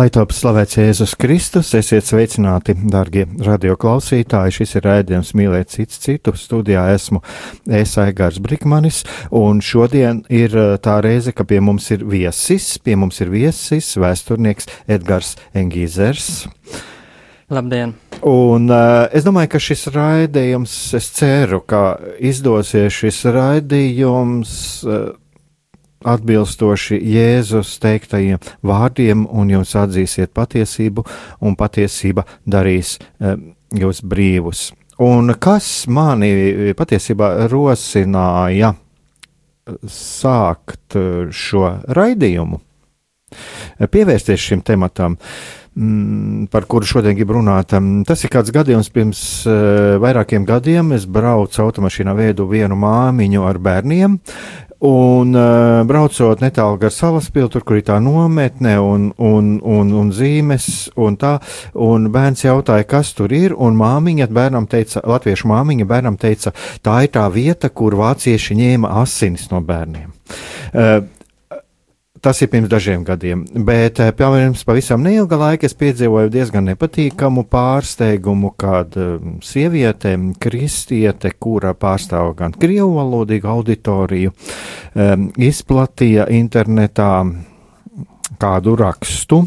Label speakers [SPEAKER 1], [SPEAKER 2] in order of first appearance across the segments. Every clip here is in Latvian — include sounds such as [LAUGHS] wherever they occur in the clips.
[SPEAKER 1] Lai top slavēts Jēzus Kristus, esiet sveicināti, darbie radioklausītāji. Šis ir raidījums Mīlēt cits citu. Studijā esmu Es Aigārs Brikmanis, un šodien ir uh, tā reize, ka pie mums ir viesis, pie mums ir viesis vēsturnieks Edgars Engīzers.
[SPEAKER 2] Labdien!
[SPEAKER 1] Un uh, es domāju, ka šis raidījums, es ceru, ka izdosies šis raidījums. Uh, atbilstoši Jēzus teiktajiem vārdiem, un jūs atzīsiet patiesību, un patiesība darīs um, jūs brīvus. Un kas mani patiesībā rosināja sākt šo raidījumu, pievērsties šim tematam, mm, par kuru šodien gribu runāt. Tas ir kāds gadījums pirms vairākiem gadiem. Es braucu automašīnā, veidu vienu māmiņu ar bērniem, Un uh, braucot netālu gar salaspilsētu, tur, kur ir tā nometne un, un, un, un zīmes, un tā, un bērns jautāja, kas tur ir, un māmiņa bērnam teica, latviešu māmiņa bērnam teica, tā ir tā vieta, kur vācieši ņēma asinis no bērniem. Uh, Tas ir pirms dažiem gadiem, bet eh, pirms pavisam neilga laika es piedzīvoju diezgan nepatīkamu pārsteigumu, kad eh, sieviete, kristiete, kura pārstāv gan krievu valodīgu auditoriju, eh, izplatīja internetā kādu rakstu,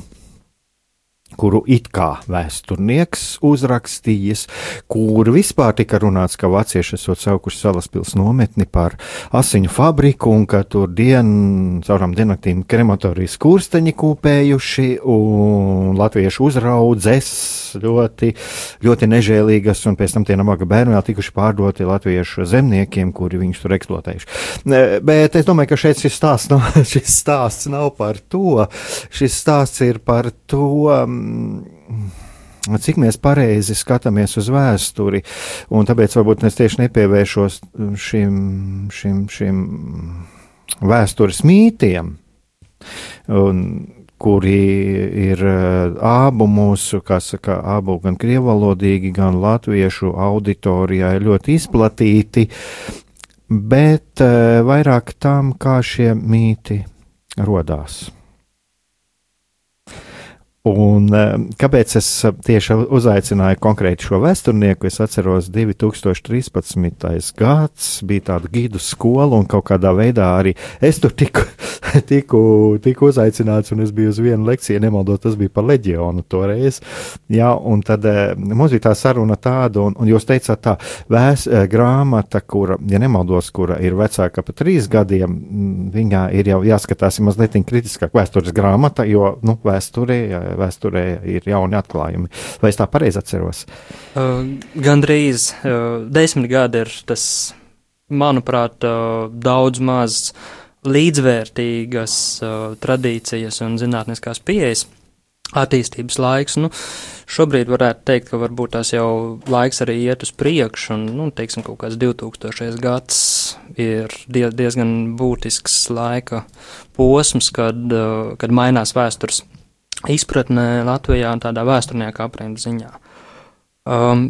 [SPEAKER 1] kuru it kā vēsturnieks uzrakstījis, kur vispār tika runāts, ka vācieši esot saukuši salaspils nometni par asiņu fabriku un ka tur dien, caurām dienaktīm krematorijas kursteņi kūpējuši un latviešu uzraudzes ļoti, ļoti nežēlīgas un pēc tam tie nabaga bērni vēl tikuši pārdoti latviešu zemniekiem, kuri viņus tur eksploatējuši. Bet es domāju, ka šeit šis stāsts nav, [LAUGHS] šis stāsts nav par to, šis stāsts ir par to, Mm, cik mēs pareizi skatāmies uz vēsturi, un tāpēc varbūt es tieši nepievēršos šim, šim, šim vēstures mītiem, un, kuri ir abu mūsu, kā saka, abu gan krievalodīgi, gan latviešu auditorijā ļoti izplatīti, bet vairāk tam, kā šie mīti rodās. Un eh, kāpēc es eh, tieši uzaicināju konkrēti šo vēsturnieku? Es atceros, 2013. gads bija tāda gidu skola, un kaut kādā veidā arī es tur tiku, [LAUGHS] tiku, tiku uzaicināts, un es biju uz vienu lekciju, nemaldot, tas bija par leģionu toreiz. Jā, un tad eh, mums bija tā saruna tāda, un, un jūs teicāt tā, vēs, grāmata, kura, ja nemaldos, kura ir vecāka par trīs gadiem, viņā ir jau jāskatās mazliet kritiskāk vēstures grāmata, jo, nu, vēsturē vēsturē ir jauni atklājumi. Vai es tā pareizi atceros?
[SPEAKER 2] Uh, Gan drīz uh, desmit gadi ir tas, manuprāt, uh, daudz maz līdzvērtīgas uh, tradīcijas un zinātniskās pieejas attīstības laiks. Nu, šobrīd varētu teikt, ka varbūt tās jau laiks arī iet uz priekšu, un, nu, teiksim, kaut kāds 2000. gads ir diezgan būtisks laika posms, kad, uh, kad mainās vēstures izpratnē Latvijā tādā vēsturnieka aprindu ziņā. Um,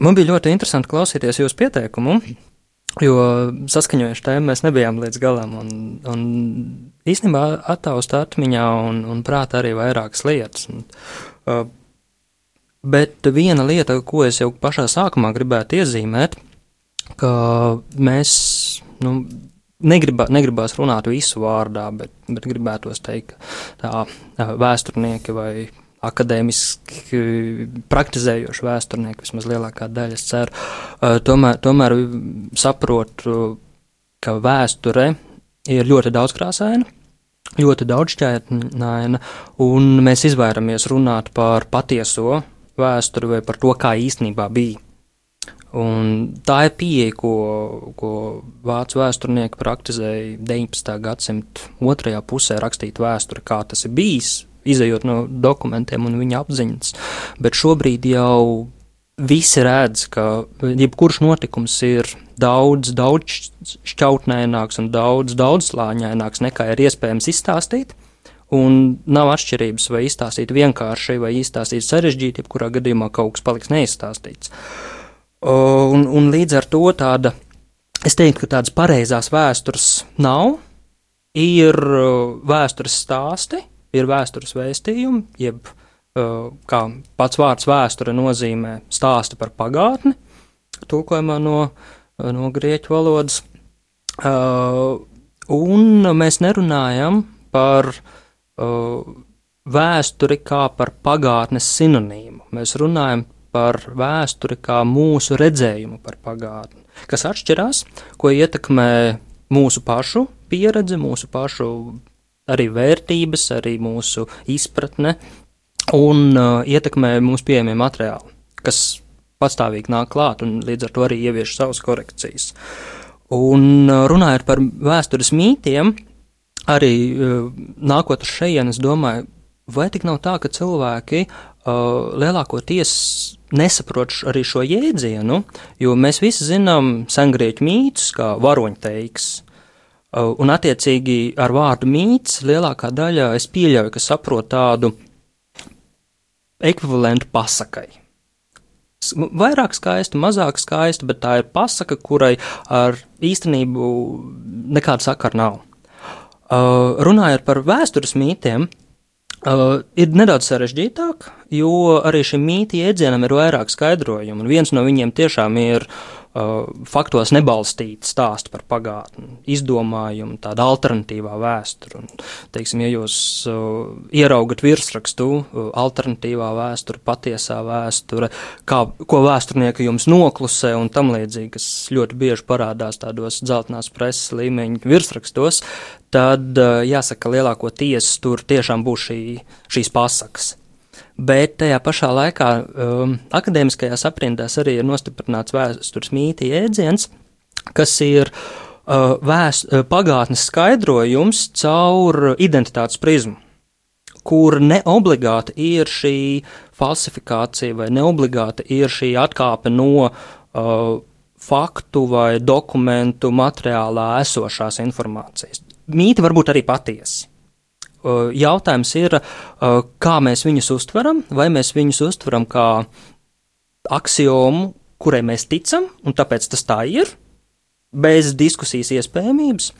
[SPEAKER 2] man bija ļoti interesanti klausīties jūsu pieteikumu, jo saskaņojuši tēmu mēs nebijām līdz galam, un, un īstenībā attaust atmiņā un, un prātā arī vairākas lietas. Un, uh, bet viena lieta, ko es jau pašā sākumā gribētu iezīmēt, ka mēs, nu, negribā, negribās runāt visu vārdā, bet, bet gribētos teikt, ka tā vēsturnieki vai akadēmiski praktizējoši vēsturnieki, vismaz lielākā daļa, es ceru, tomēr, tomēr saprotu, ka vēsture ir ļoti daudzkrāsaina, ļoti daudzšķaitnaina, un mēs izvairamies runāt par patieso vēsturi vai par to, kā īstenībā bija. Un tā ir pieeja, ko, ko vācu vēsturnieki praktizēja 19. gadsimta otrajā pusē, rakstīt vēsturi, kā tas ir bijis, izējot no dokumentiem un viņa apziņas. Bet šobrīd jau visi redz, ka jebkurš notikums ir daudz, daudz šķautnēnāks un daudz, daudz slāņaināks nekā ir iespējams izstāstīt. Un nav atšķirības, vai izstāstīt vienkārši, vai izstāstīt sarežģīti, jebkurā gadījumā kaut kas paliks neizstāstīts. Uh, Un, un līdz ar to tāda, es teiktu, ka tādas pareizās vēstures nav. Ir vēstures stāsti, ir vēstures vēstījumi, jeb kā pats vārds vēsture nozīmē stāstu par pagātni, tulkojumā no, no grieķu valodas. Un mēs nerunājam par vēsturi kā par pagātnes sinonīmu. Mēs runājam par vēsturi kā mūsu redzējumu par pagātni, kas atšķirās, ko ietekmē mūsu pašu pieredze, mūsu pašu arī vērtības, arī mūsu izpratne un uh, ietekmē mūsu pieejamie materiāli, kas pastāvīgi nāk klāt un līdz ar to arī ievieš savas korekcijas. Un uh, runājot par vēstures mītiem, arī uh, nākot uz šejienes, domāju, vai tik nav tā, ka cilvēki uh, lielākoties nesaprot arī šo jēdzienu, jo mēs visi zinām sengrieķu mītus, kā varoņteiks. Un, attiecīgi, ar vārdu mīts lielākā daļa es pieļauju, ka saprot tādu ekvivalentu pasakai. Vairāk skaista, mazāk skaista, bet tā ir pasaka, kurai ar īstenību nekāda sakara nav. Uh, runājot par vēstures mītiem, Uh, ir nedaudz sarežģītāk, jo arī šim mītī jēdzienam ir vairāk skaidrojumu, un viens no viņiem tiešām ir uh, faktos nebalstīti stāsti par pagātni, izdomājumu, tāda alternatīvā vēsture. Un, teiksim, ja jūs uh, ieraugat virsrakstu, uh, alternatīvā vēsture, patiesā vēsture, kā, ko vēsturnieki jums noklusē un tam līdzīgi, kas ļoti bieži parādās tādos dzeltenās preses līmeņa virsrakstos, tad jāsaka, lielākoties tur tiešām būs šī, šīs pasakas. Bet tajā pašā laikā um, akadēmiskajās aprindās arī ir nostiprināts vēstures mītī jēdziens, kas ir uh, vēst, uh, pagātnes skaidrojums caur identitātes prizmu, kur neobligāti ir šī falsifikācija vai neobligāti ir šī atkāpe no uh, faktu vai dokumentu materiālā esošās informācijas mīti var būt arī patiesi. Jautājums ir, kā mēs viņus uztveram, vai mēs viņus uztveram kā axiomu, kurai mēs ticam, un tāpēc tas tā ir, bez diskusijas iespējamības,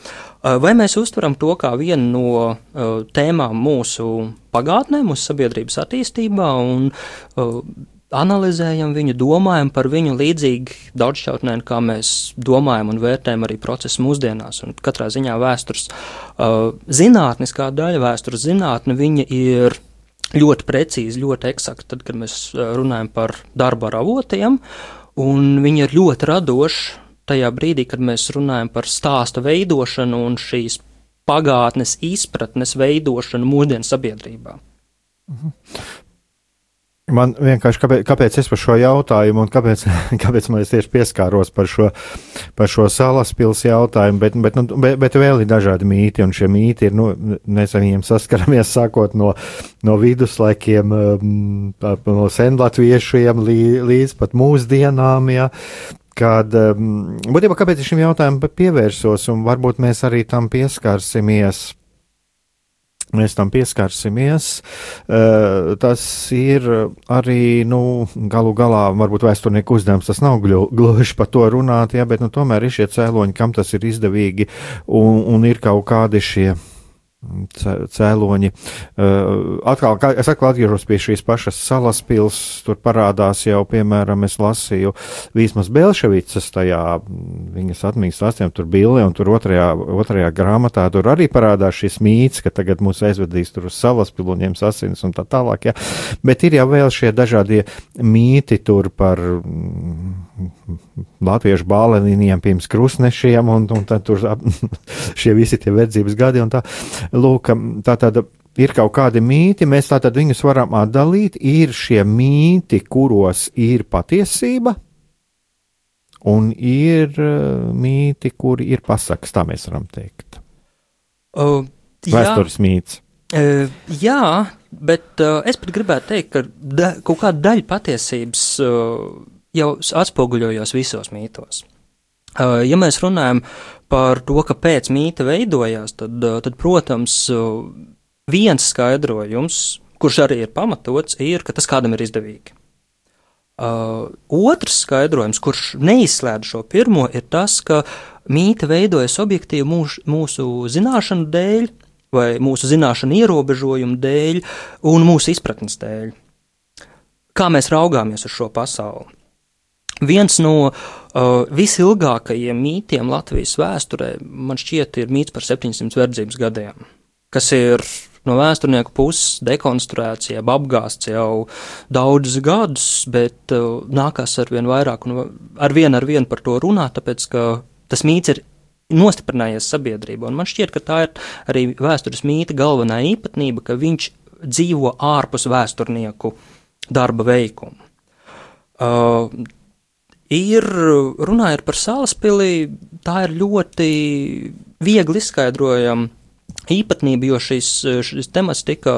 [SPEAKER 2] vai mēs uztveram to kā vienu no tēmām mūsu pagātnē, mūsu sabiedrības attīstībā, un analizējam viņu, domājam par viņu līdzīgi daudzšķautnēni, kā mēs domājam un vērtējam arī procesu mūsdienās. Un katrā ziņā vēstures uh, zinātniskā daļa, vēstures zinātne, viņa ir ļoti precīzi, ļoti eksakti, tad, kad mēs uh, runājam par darba ar avotiem, un viņi ir ļoti radoši tajā brīdī, kad mēs runājam par stāstu veidošanu un šīs pagātnes izpratnes veidošanu mūsdienu sabiedrībā.
[SPEAKER 1] Man vienkārši, kāpēc, kāpēc es par šo jautājumu un kāpēc, [LAUGHS] kāpēc man tieši pieskāros par šo, par šo salas pils jautājumu, bet, bet, nu, bet, bet vēl ir dažādi mīti, un šie mīti ir, nu, mēs ar viņiem saskaramies [LAUGHS] sākot no, no viduslaikiem, um, no senlatviešiem līdz pat mūsdienām, ja, kad, um, būtībā, kāpēc es šim jautājumam pievērsos, un varbūt mēs arī tam pieskārsimies Mēs tam pieskarsimies. Uh, tas ir arī, nu, galu galā, varbūt vēsturnieku uzdevums tas nav gluži par to runāt, jā, bet, nu, tomēr ir šie cēloņi, kam tas ir izdevīgi, un, un ir kaut kādi šie cēloņi. Uh, atkal, es atkal atgriežos pie šīs pašas salas pils, tur parādās jau, piemēram, es lasīju Vīsmas Belševicas tajā viņas atmiņas stāstiem, tur billi, un tur otrajā, otrajā grāmatā tur arī parādās šis mīts, ka tagad mūs aizvedīs tur uz salas pilu un ņems asinis un tā tālāk, jā. Bet ir jau vēl šie dažādie mīti tur par mm, latviešu bālenīniem pirms krustnešiem, un, un tad tur [LAUGHS] šie visi tie verdzības gadi un tā. Lūk, tā tad ir kaut kādi mīti, mēs tātad viņus varam atdalīt. Ir šie mīti, kuros ir patiesība, un ir uh, mīti, kuri ir pasakas, tā mēs varam teikt.
[SPEAKER 2] Uh,
[SPEAKER 1] Vēstures mīts.
[SPEAKER 2] Uh, jā, bet uh, es pat gribētu teikt, ka da, kaut kāda daļa patiesības uh, jau atspoguļojos visos mītos. Uh, ja mēs runājam par to, kāpēc mīta veidojās, tad, uh, tad protams, uh, viens skaidrojums, kurš arī ir pamatots, ir, ka tas kādam ir izdevīgi. Uh, otrs skaidrojums, kurš neizslēdz šo pirmo, ir tas, ka mīta veidojas objektīvi mūs, mūsu zināšanu dēļ, vai mūsu zināšanu ierobežojumu dēļ, un mūsu izpratnes dēļ. Kā mēs raugāmies uz šo pasauli? Viens no uh, visilgākajiem mītiem Latvijas vēsturē, man šķiet, ir mīts par 700 verdzības gadiem, kas ir no vēsturnieku puses dekonstruēts, jeb apgāsts jau daudzus gadus, bet uh, nākās ar vien vairāk un ar vien ar vien par to runāt, tāpēc ka tas mīts ir nostiprinājies sabiedrībā. Un man šķiet, ka tā ir arī vēstures mīta galvenā īpatnība, ka viņš dzīvo ārpus vēsturnieku darba veikumu. Uh, Ir runājot par salaspili, tā ir ļoti viegli izskaidrojama īpatnība, jo šis, šis temats tika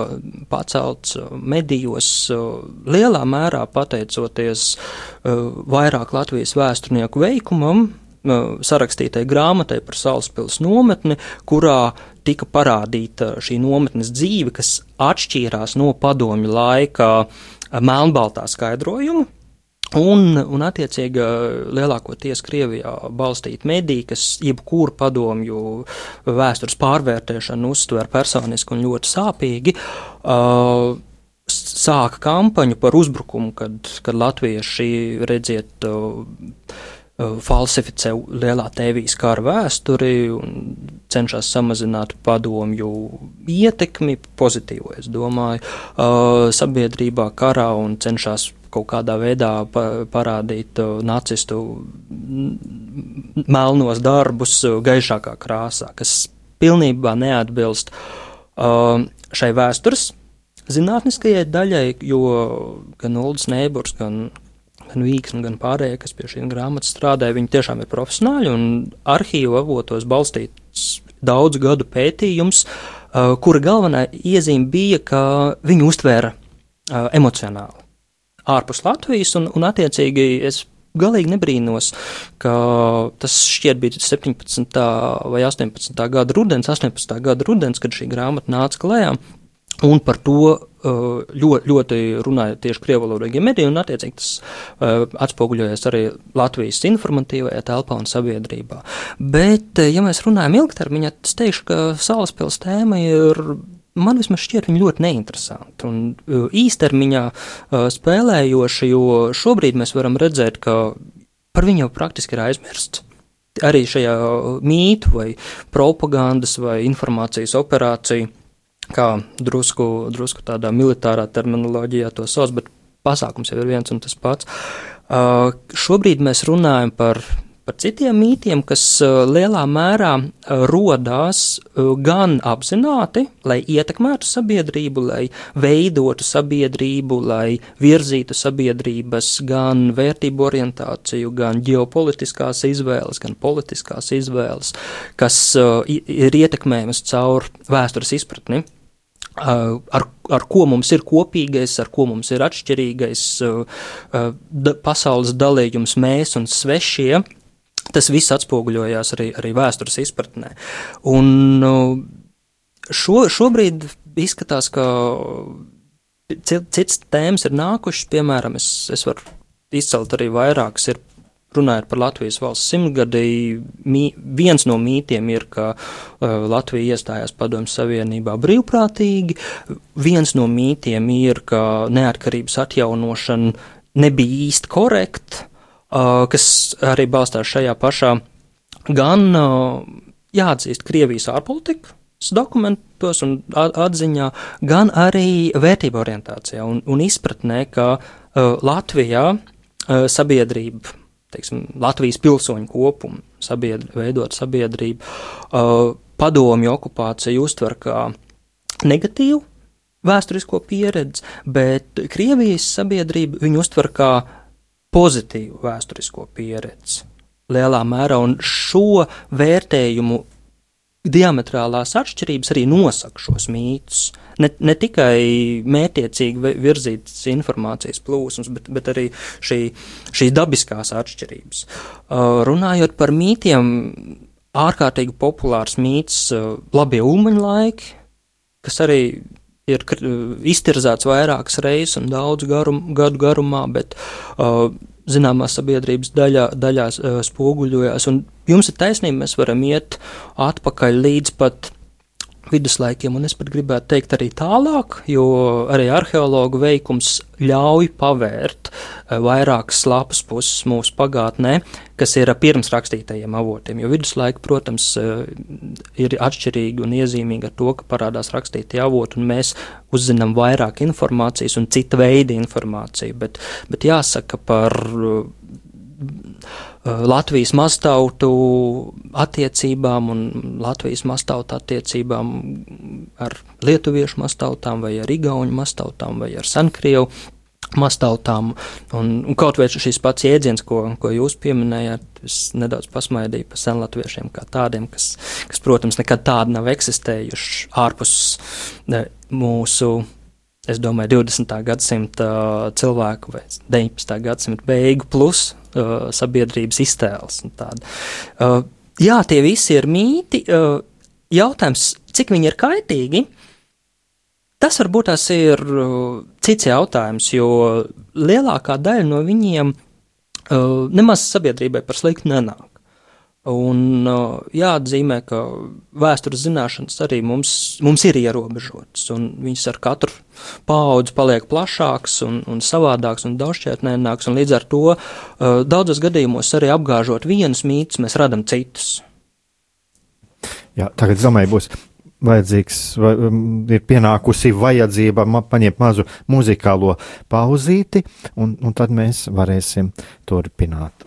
[SPEAKER 2] pacelts medijos lielā mērā pateicoties vairāk Latvijas vēsturnieku veikumam, sarakstītai grāmatai par Salaspils nometni, kurā tika parādīta šī nometnes dzīve, kas atšķīrās no padomju laika melnbaltā skaidrojuma, Un, un attiecīgi, lielākoties Krievijā balstīta medija, kas jebkuru padomju vēstures pārvērtēšanu uztver personiski un ļoti sāpīgi, uh, sāka kampaņu par uzbrukumu, kad, kad latvieši, redziet, uh, falsificē lielā tēvijas kara vēsturi un cenšas samazināt padomju ietekmi, pozitīvo, es domāju, uh, sabiedrībā karā un cenšas kaut kādā veidā pa, parādīt uh, nacistu melnos darbus uh, gaišākā krāsā, kas pilnībā neatbilst uh, šai vēstures zinātniskajai daļai, jo gan Uldis Nēburs, gan, gan Vīksni, gan pārējie, kas pie šīm grāmatas strādāja, viņi tiešām ir profesionāļi un arhīvu avotos balstīts daudzu gadu pētījums, uh, kura galvenā iezīme bija, ka viņi uztvēra uh, emocionāli ārpus Latvijas, un, un attiecīgi es galīgi nebrīnos, ka tas šķiet bija 17. vai 18. gada rudens, 18. gada rudens, kad šī grāmata nāca klajā. Un par to ļoti, ļoti runāja tieši krievalodīgie mediji, un attiecīgi tas atspoguļojas arī Latvijas informatīvajā telpā un sabiedrībā. Bet, ja mēs runājam ilgtermiņā, es teikšu, ka Salaspils tēma ir man vismaz šķiet viņa ļoti neinteresanti un uh, īstermiņā uh, spēlējoša, jo šobrīd mēs varam redzēt, ka par viņu jau praktiski ir aizmirsts. Arī šajā mītu vai propagandas vai informācijas operācija, kā drusku, drusku tādā militārā terminoloģijā to sauc, bet pasākums jau ir viens un tas pats. Uh, šobrīd mēs runājam par par citiem mītiem, kas uh, lielā mērā uh, rodās gan apzināti, lai ietekmētu sabiedrību, lai veidotu sabiedrību, lai virzītu sabiedrības gan vērtību orientāciju, gan ģeopolitiskās izvēles, gan politiskās izvēles, kas ir ietekmējamas caur vēstures izpratni. Ar, ar ko mums ir kopīgais, ar ko mums ir atšķirīgais da, pasaules dalījums, mēs un svešie, Tas viss atspoguļojās arī, arī vēstures izpratnē. Un šo, šobrīd izskatās, ka cits tēmas ir nākušas, piemēram, es, es varu izcelt arī vairākas, ir runājot par Latvijas valsts simtgadī, mī, viens no mītiem ir, ka uh, Latvija iestājās Padomju Savienībā brīvprātīgi, viens no mītiem ir, ka neatkarības atjaunošana nebija īsti korekta, uh, kas arī balstās šajā pašā gan uh, jāatzīst Krievijas ārpolitika dokumentos un atziņā, gan arī vērtību orientācijā un, un izpratnē, ka uh, Latvijā uh, sabiedrība teiksim, Latvijas pilsoņu kopumu, sabiedr, veidot sabiedrību, uh, padomju okupāciju uztver kā negatīvu vēsturisko pieredzi, bet Krievijas sabiedrība viņu uztver kā pozitīvu vēsturisko pieredzi. Lielā mērā, un šo vērtējumu diametrālās atšķirības arī nosaka šos mītus. Ne, ne tikai mētiecīgi virzītas informācijas plūsmas, bet, bet arī šī, šīs dabiskās atšķirības. Uh, runājot par mītiem, ārkārtīgi populārs mīts uh, labie ulmaņa laiki, kas arī ir iztirzēts vairākas reizes un daudz garum, gadu garumā, bet uh, zināmās sabiedrības daļā, daļās spoguļojās. Un jums ir taisnība, mēs varam iet atpakaļ līdz pat viduslaikiem, un es pat gribētu teikt arī tālāk, jo arī arheologu veikums ļauj pavērt uh, vairākas lapas puses mūsu pagātnē, kas ir pirms rakstītajiem avotiem, jo viduslaika, protams, uh, ir atšķirīgi un iezīmīgi ar to, ka parādās rakstītie avoti, un mēs uzzinām vairāk informācijas un cita veida informāciju, bet, bet jāsaka par Latvijas maztautu attiecībām un Latvijas maztautu attiecībām ar lietuviešu maztautām vai ar igauņu maztautām vai ar sankrievu maztautām. Un, un kaut vai šis pats jēdziens, ko, ko jūs pieminējāt, es nedaudz pasmaidīju par senlatviešiem kā tādiem, kas, kas protams, nekad tādi nav eksistējuši ārpus ne, mūsu es domāju, 20. gadsimta cilvēku vai 19. gadsimta beigu plus uh, sabiedrības iztēles. Uh, jā, tie visi ir mīti. Uh, jautājums, cik viņi ir kaitīgi, tas varbūt tas ir uh, cits jautājums, jo lielākā daļa no viņiem uh, nemaz sabiedrībai par sliktu nenāk. Un uh, jāatzīmē, ka vēstures zināšanas arī mums, mums ir ierobežotas, un viņas ar katru paudzi paliek plašāks un, un savādāks un daudzšķietnēnāks, un līdz ar to uh, daudzos gadījumos arī apgāžot vienus mītus, mēs radam citus.
[SPEAKER 1] Jā, tagad, domāju, būs vajadzīgs, vai, um, ir pienākusi vajadzība ma, paņemt mazu muzikālo pauzīti, un, un tad mēs varēsim turpināt.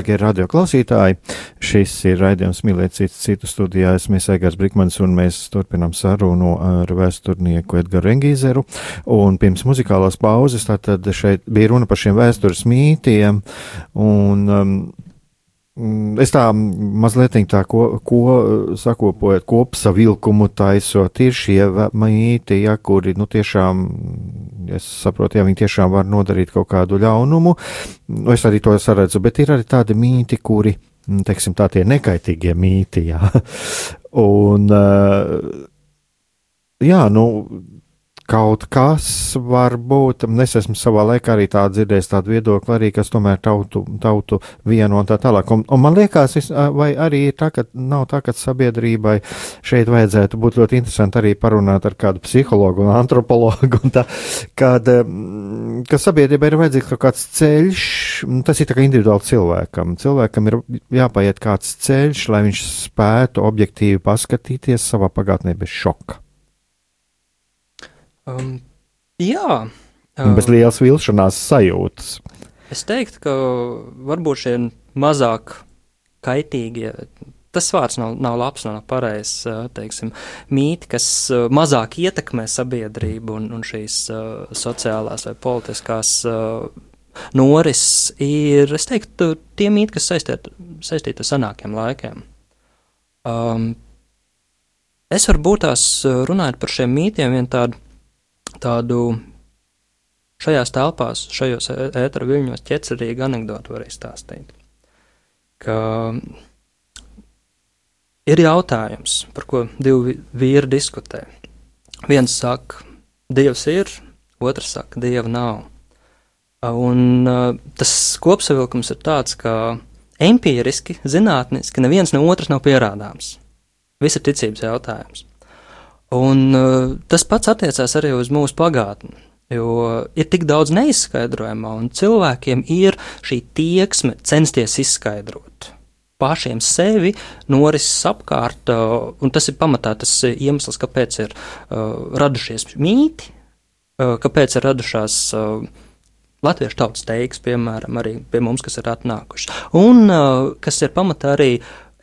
[SPEAKER 1] Darbie radioklausītāji, šis ir raidījums Mīlēt citu, citu studijā. Es esmu Aigars Brikmans un mēs turpinām sarunu ar vēsturnieku Edgaru Engīzeru. Un pirms muzikālās pauzes tātad šeit bija runa par šiem vēstures mītiem un um, es tā mazliet tā, ko, ko sakopojot, kopsavilkumu taisot, ir šie mīti, ja, kuri, nu, tiešām, es saprotu, ja viņi tiešām var nodarīt kaut kādu ļaunumu, nu, es arī to saredzu, bet ir arī tādi mīti, kuri, mm, teiksim, tā tie nekaitīgie mīti, jā. [LAUGHS] Un, jā, nu, kaut kas var būt, es esmu savā laikā arī tā dzirdējis tādu viedokli arī, kas tomēr tautu, tautu vieno un tā tālāk. Un, un man liekas, vai arī ir tā, ka nav tā, ka sabiedrībai šeit vajadzētu būt ļoti interesanti arī parunāt ar kādu psihologu un antropologu, un tā, kad, ka sabiedrībai ir vajadzīgs kaut kāds ceļš, tas ir tā kā individuāli cilvēkam. Cilvēkam ir jāpaiet kāds ceļš, lai viņš spētu objektīvi paskatīties savā pagātnē bez šoka.
[SPEAKER 2] Um, jā.
[SPEAKER 1] Um, Bez lielas vilšanās sajūtas.
[SPEAKER 2] Es teiktu, ka varbūt šie mazāk kaitīgie, tas vārds nav, nav labs, nav pareizs, uh, teiksim, mīti, kas uh, mazāk ietekmē sabiedrību un, un šīs uh, sociālās vai politiskās uh, norises, ir, es teiktu, tie mīti, kas saistīti saistīt ar senākiem laikiem. Um, es varbūt tās uh, runājot par šiem mītiem, vien tādu tādu šajās telpās, šajos ētera viļņos ķecerīgu anekdotu var izstāstīt. Ka ir jautājums, par ko divi vīri diskutē. Viens saka, Dievs ir, otrs saka, Dieva nav. Un tas kopsavilkums ir tāds, ka empiriski, zinātniski neviens no otras nav pierādāms. Viss ir ticības jautājums. Un uh, tas pats attiecās arī uz mūsu pagātni. Jo ir tik daudz neizskaidrojamā, un cilvēkiem ir šī tieksme censties izskaidrot pašiem sevi, norises apkārt, uh, un tas ir pamatā tas iemesls, kāpēc ir uh, radušies mīti, uh, kāpēc ir radušās uh, latviešu tautas teiks, piemēram, arī pie mums, kas ir atnākuši, un kas ir pamatā arī,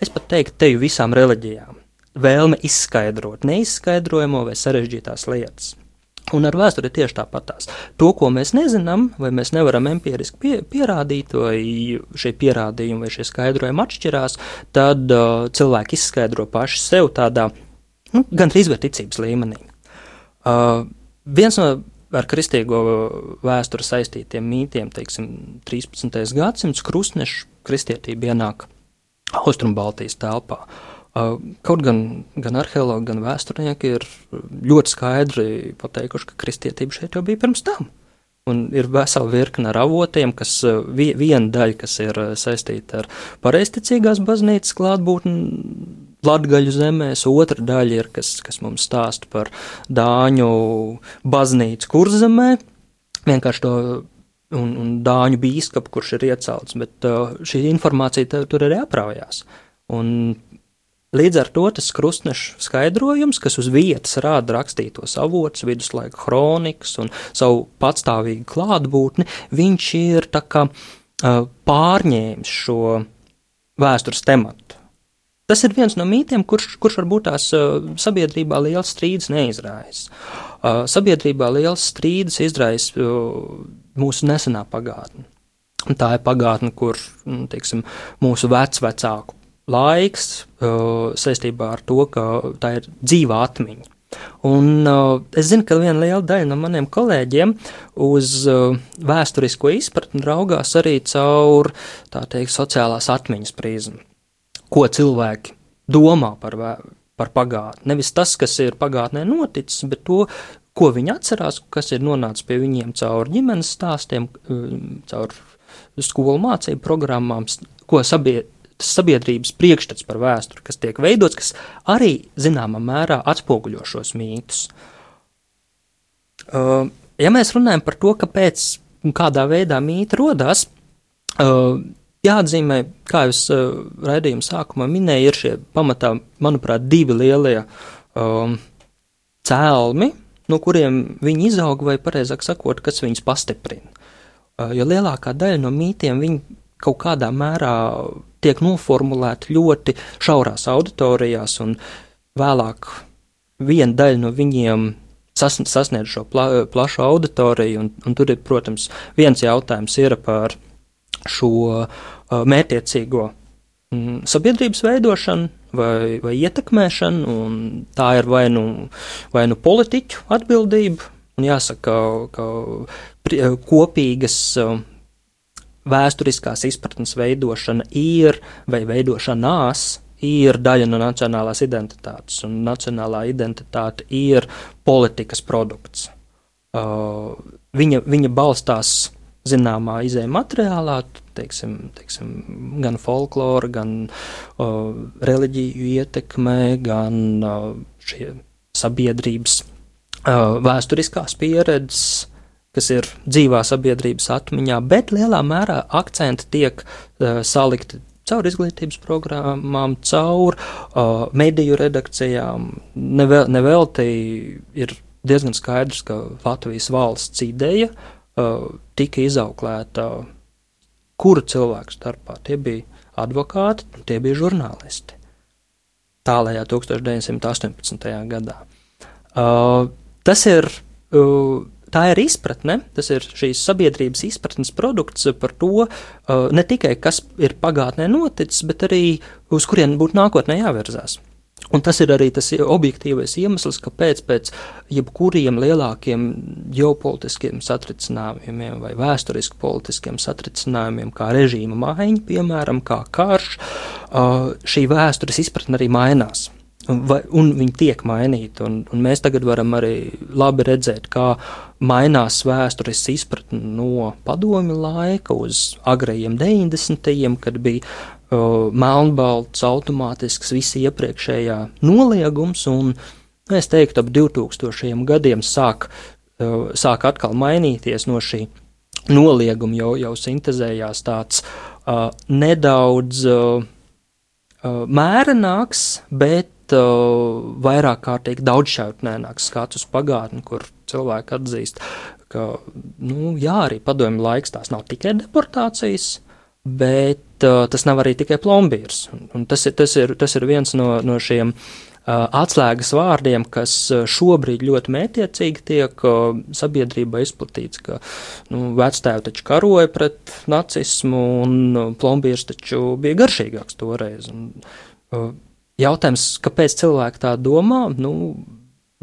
[SPEAKER 2] es pat teiktu, teju visām reliģijām vēlme izskaidrot neizskaidrojamo vai sarežģītās lietas. Un ar vēsturi tieši tāpatās. To, ko mēs nezinām, vai mēs nevaram empiriski pie, pierādīt, vai šie pierādījumi vai šie skaidrojumi atšķirās, tad uh, cilvēki izskaidro paši sev tādā nu, gandrīz vai ticības līmenī. Uh, viens no ar kristīgo vēsturi saistītiem mītiem, teiksim, 13. gadsimts krustnešu kristietība ienāk Austrumbaltijas telpā. Uh, Kaut gan, gan arheologi, gan vēsturnieki ir ļoti skaidri pateikuši, ka kristietība šeit jau bija pirms tam. Un ir vesela virkne ar avotiem, kas viena daļa, kas ir saistīta ar pareizticīgās baznīcas klātbūtni Latgaļu zemēs, otra daļa ir, kas, kas mums stāsta par Dāņu baznīcu kurzemē, vienkārši to un, un Dāņu bīskapu, kurš ir iecelts, bet šī informācija tur arī apraujās. Un Līdz ar to tas krustnešu skaidrojums, kas uz vietas rāda rakstītos avotus, viduslaika kronikas un savu patstāvīgu klātbūtni, viņš ir kā pārņēmis šo vēstures tematu. Tas ir viens no mītiem, kurš, kurš varbūt tās sabiedrībā liels strīds neizraisa. Sabiedrībā liels strīds izraisa mūsu nesenā pagātne. Tā ir pagātne, kur nu, teiksim, mūsu vecvecāku laiks uh, saistībā ar to, ka tā ir dzīva atmiņa. Un uh, es zinu, ka viena liela daļa no maniem kolēģiem uz uh, vēsturisko izpratni raugās arī caur, teikt, sociālās atmiņas prizmu. Ko cilvēki domā par, par pagātni? Nevis tas, kas ir pagātnē noticis, bet to, ko viņi atcerās, kas ir nonācis pie viņiem caur ģimenes stāstiem, um, caur skolu mācību programmām, ko sabiedrība tas sabiedrības priekšstats par vēsturi, kas tiek veidots, kas arī zināmā mērā atspoguļo šos mītus. Uh, ja mēs runājam par to, kāpēc un kādā veidā mīti radās, uh, jāatzīmē, kā jau uh, raidījuma sākumā minēju, ir šie pamatā, manuprāt, divi lielie um, cēlmi, no kuriem viņi izaug, vai pareizāk sakot, kas viņus pastiprina. Uh, jo lielākā daļa no mītiem viņi kaut kādā mērā tiek noformulēti ļoti šaurās auditorijās, un vēlāk viena daļa no viņiem sas, sasniedz šo pla, plašu auditoriju, un, un tur ir, protams, viens jautājums ir par šo uh, mērķiecīgo mm, sabiedrības veidošanu vai, vai ietekmēšanu, un tā ir vai nu, vai nu politiķu atbildība, un jāsaka, ka, ka kopīgas uh, vēsturiskās izpratnes veidošana ir vai veidošanās ir daļa no nacionālās identitātes, un nacionālā identitāte ir politikas produkts. Uh, viņa, viņa balstās zināmā izējuma materiālā, teiksim, teiksim, gan folklora, gan uh, reliģiju ietekmē, gan uh, sabiedrības uh, vēsturiskās pieredzes, kas ir dzīvā sabiedrības atmiņā, bet lielā mērā akcenti tiek uh, salikti caur izglītības programmām, caur uh, mediju redakcijām. Nevel, nevelti ir diezgan skaidrs, ka Latvijas valsts ideja uh, tika izauklēta kuru cilvēku starpā. Tie bija advokāti, tie bija žurnālisti. Tālējā 1918. gadā. Uh, tas ir uh, tā ir izpratne, tas ir šīs sabiedrības izpratnes produkts par to, uh, ne tikai kas ir pagātnē noticis, bet arī uz kurien būtu nākotnē jāvirzās. Un tas ir arī tas objektīvais iemesls, kāpēc pēc jebkuriem lielākiem ģeopolitiskiem satricinājumiem vai vēsturiski politiskiem satricinājumiem, kā režīma maiņa, piemēram, kā karš, uh, šī vēstures izpratne arī mainās. Vai, un viņi tiek mainīti. Un, un mēs tagad varam arī labi redzēt, kā mainās vēstures izpratne no padomju laika uz agrējiem 90. kad bija uh, melnbalts, automātisks, visi iepriekšējā noliegums. Un, es teiktu, ap 2000 gadiem sāk, uh, sāk atkal mainīties no šī nolieguma, jau, jau sintēzējās tāds uh, nedaudz uh, mērenāks, bet uh, vairāk kārtīgi daudzšķautnēnāks skats uz pagātni, kur cilvēki atzīst, ka, nu, jā, arī padomju laiks tās nav tikai deportācijas, bet uh, tas nav arī tikai plombīrs. Un, un tas, ir, tas, ir, tas ir viens no, no šiem uh, atslēgas vārdiem, kas uh, šobrīd ļoti mētiecīgi tiek uh, sabiedrībā izplatīts, ka nu, vectēvi taču karoja pret nacismu un uh, plombīrs taču bija garšīgāks toreiz. Un, uh, Jautājums, kāpēc cilvēki tā domā? Nu,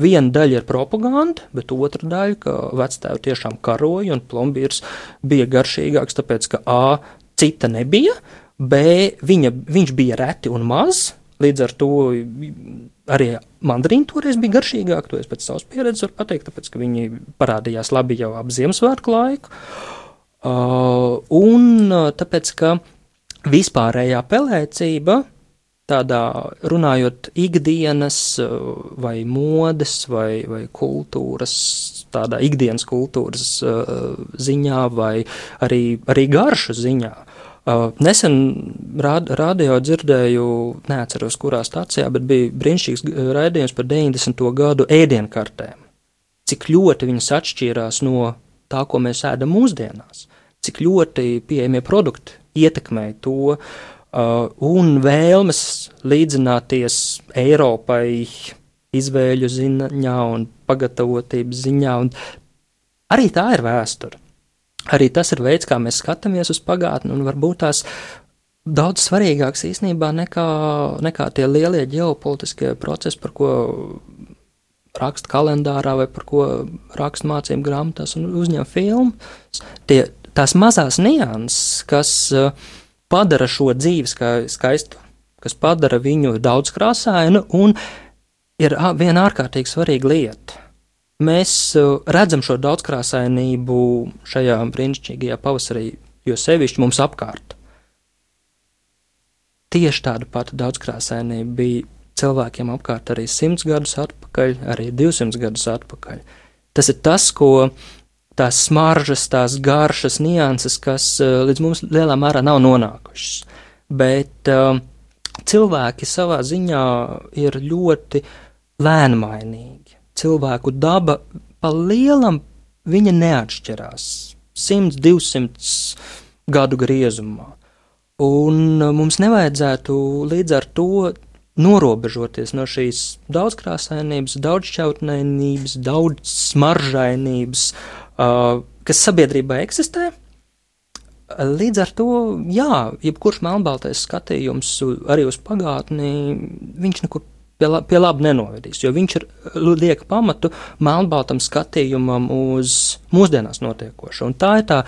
[SPEAKER 2] viena daļa ir propaganda, bet otra daļa, ka vectēvi tiešām karoja un plombīrs bija garšīgāks, tāpēc ka A cita nebija, B viņa, viņš bija reti un maz, līdz ar to arī mandarīni toreiz bija garšīgāki, to es pēc savas pieredzes varu pateikt, tāpēc ka viņi parādījās labi jau ap Ziemassvētku laiku. Uh, un uh, tāpēc, ka vispārējā pelēcība tādā runājot ikdienas eh, vai modes vai, vai kultūras, tādā ikdienas kultūras uh, ziņā vai arī, arī garšu ziņā. Uh, nesen rād, radio dzirdēju, neatceros, kurā stācijā, bet bija brīnišķīgs raidījums par 90. gadu ēdienkartēm. Cik ļoti viņas atšķīrās no tā, ko mēs ēdam mūsdienās, cik ļoti pieejamie produkti ietekmēja to, uh, un vēlmes līdzināties Eiropai izvēļu ziņā un pagatavotības ziņā. Un arī tā ir vēsture. Arī tas ir veids, kā mēs skatāmies uz pagātni, un varbūt tās daudz svarīgāks īstenībā nekā, nekā tie lielie ģeopolitiskie procesi, par ko raksta kalendārā vai par ko raksta mācību grāmatās un uzņem filmas. Tie, tās mazās nianses, kas uh, padara šo dzīvi skaistu, kas padara viņu daudzkrāsainu, un ir viena ārkārtīgi svarīga lieta. Mēs redzam šo daudzkrāsainību šajā brīnišķīgajā pavasarī, jo sevišķi mums apkārt. Tieši tāda pati daudzkrāsainība bija cilvēkiem apkārt arī 100 gadus atpakaļ, arī 200 gadus atpakaļ. Tas ir tas, ko tās smaržas, tās garšas, nianses, kas uh, līdz mums lielā mērā nav nonākušas. Bet uh, cilvēki savā ziņā ir ļoti lēnmainīgi. Cilvēku daba pa lielam viņa neatšķirās 100, 200 gadu griezumā. Un mums nevajadzētu līdz ar to norobežoties no šīs daudzkrāsainības, daudzšķautnēnības, daudz smaržainības, uh, kas sabiedrībā eksistē. Līdz ar to, jā, jebkurš melnbaltais skatījums arī uz pagātni, viņš nekur pie, la, pie laba nenovedīs, jo viņš ir liek pamatu melnbaltam skatījumam uz mūsdienās notiekošo. Un tā ir tā,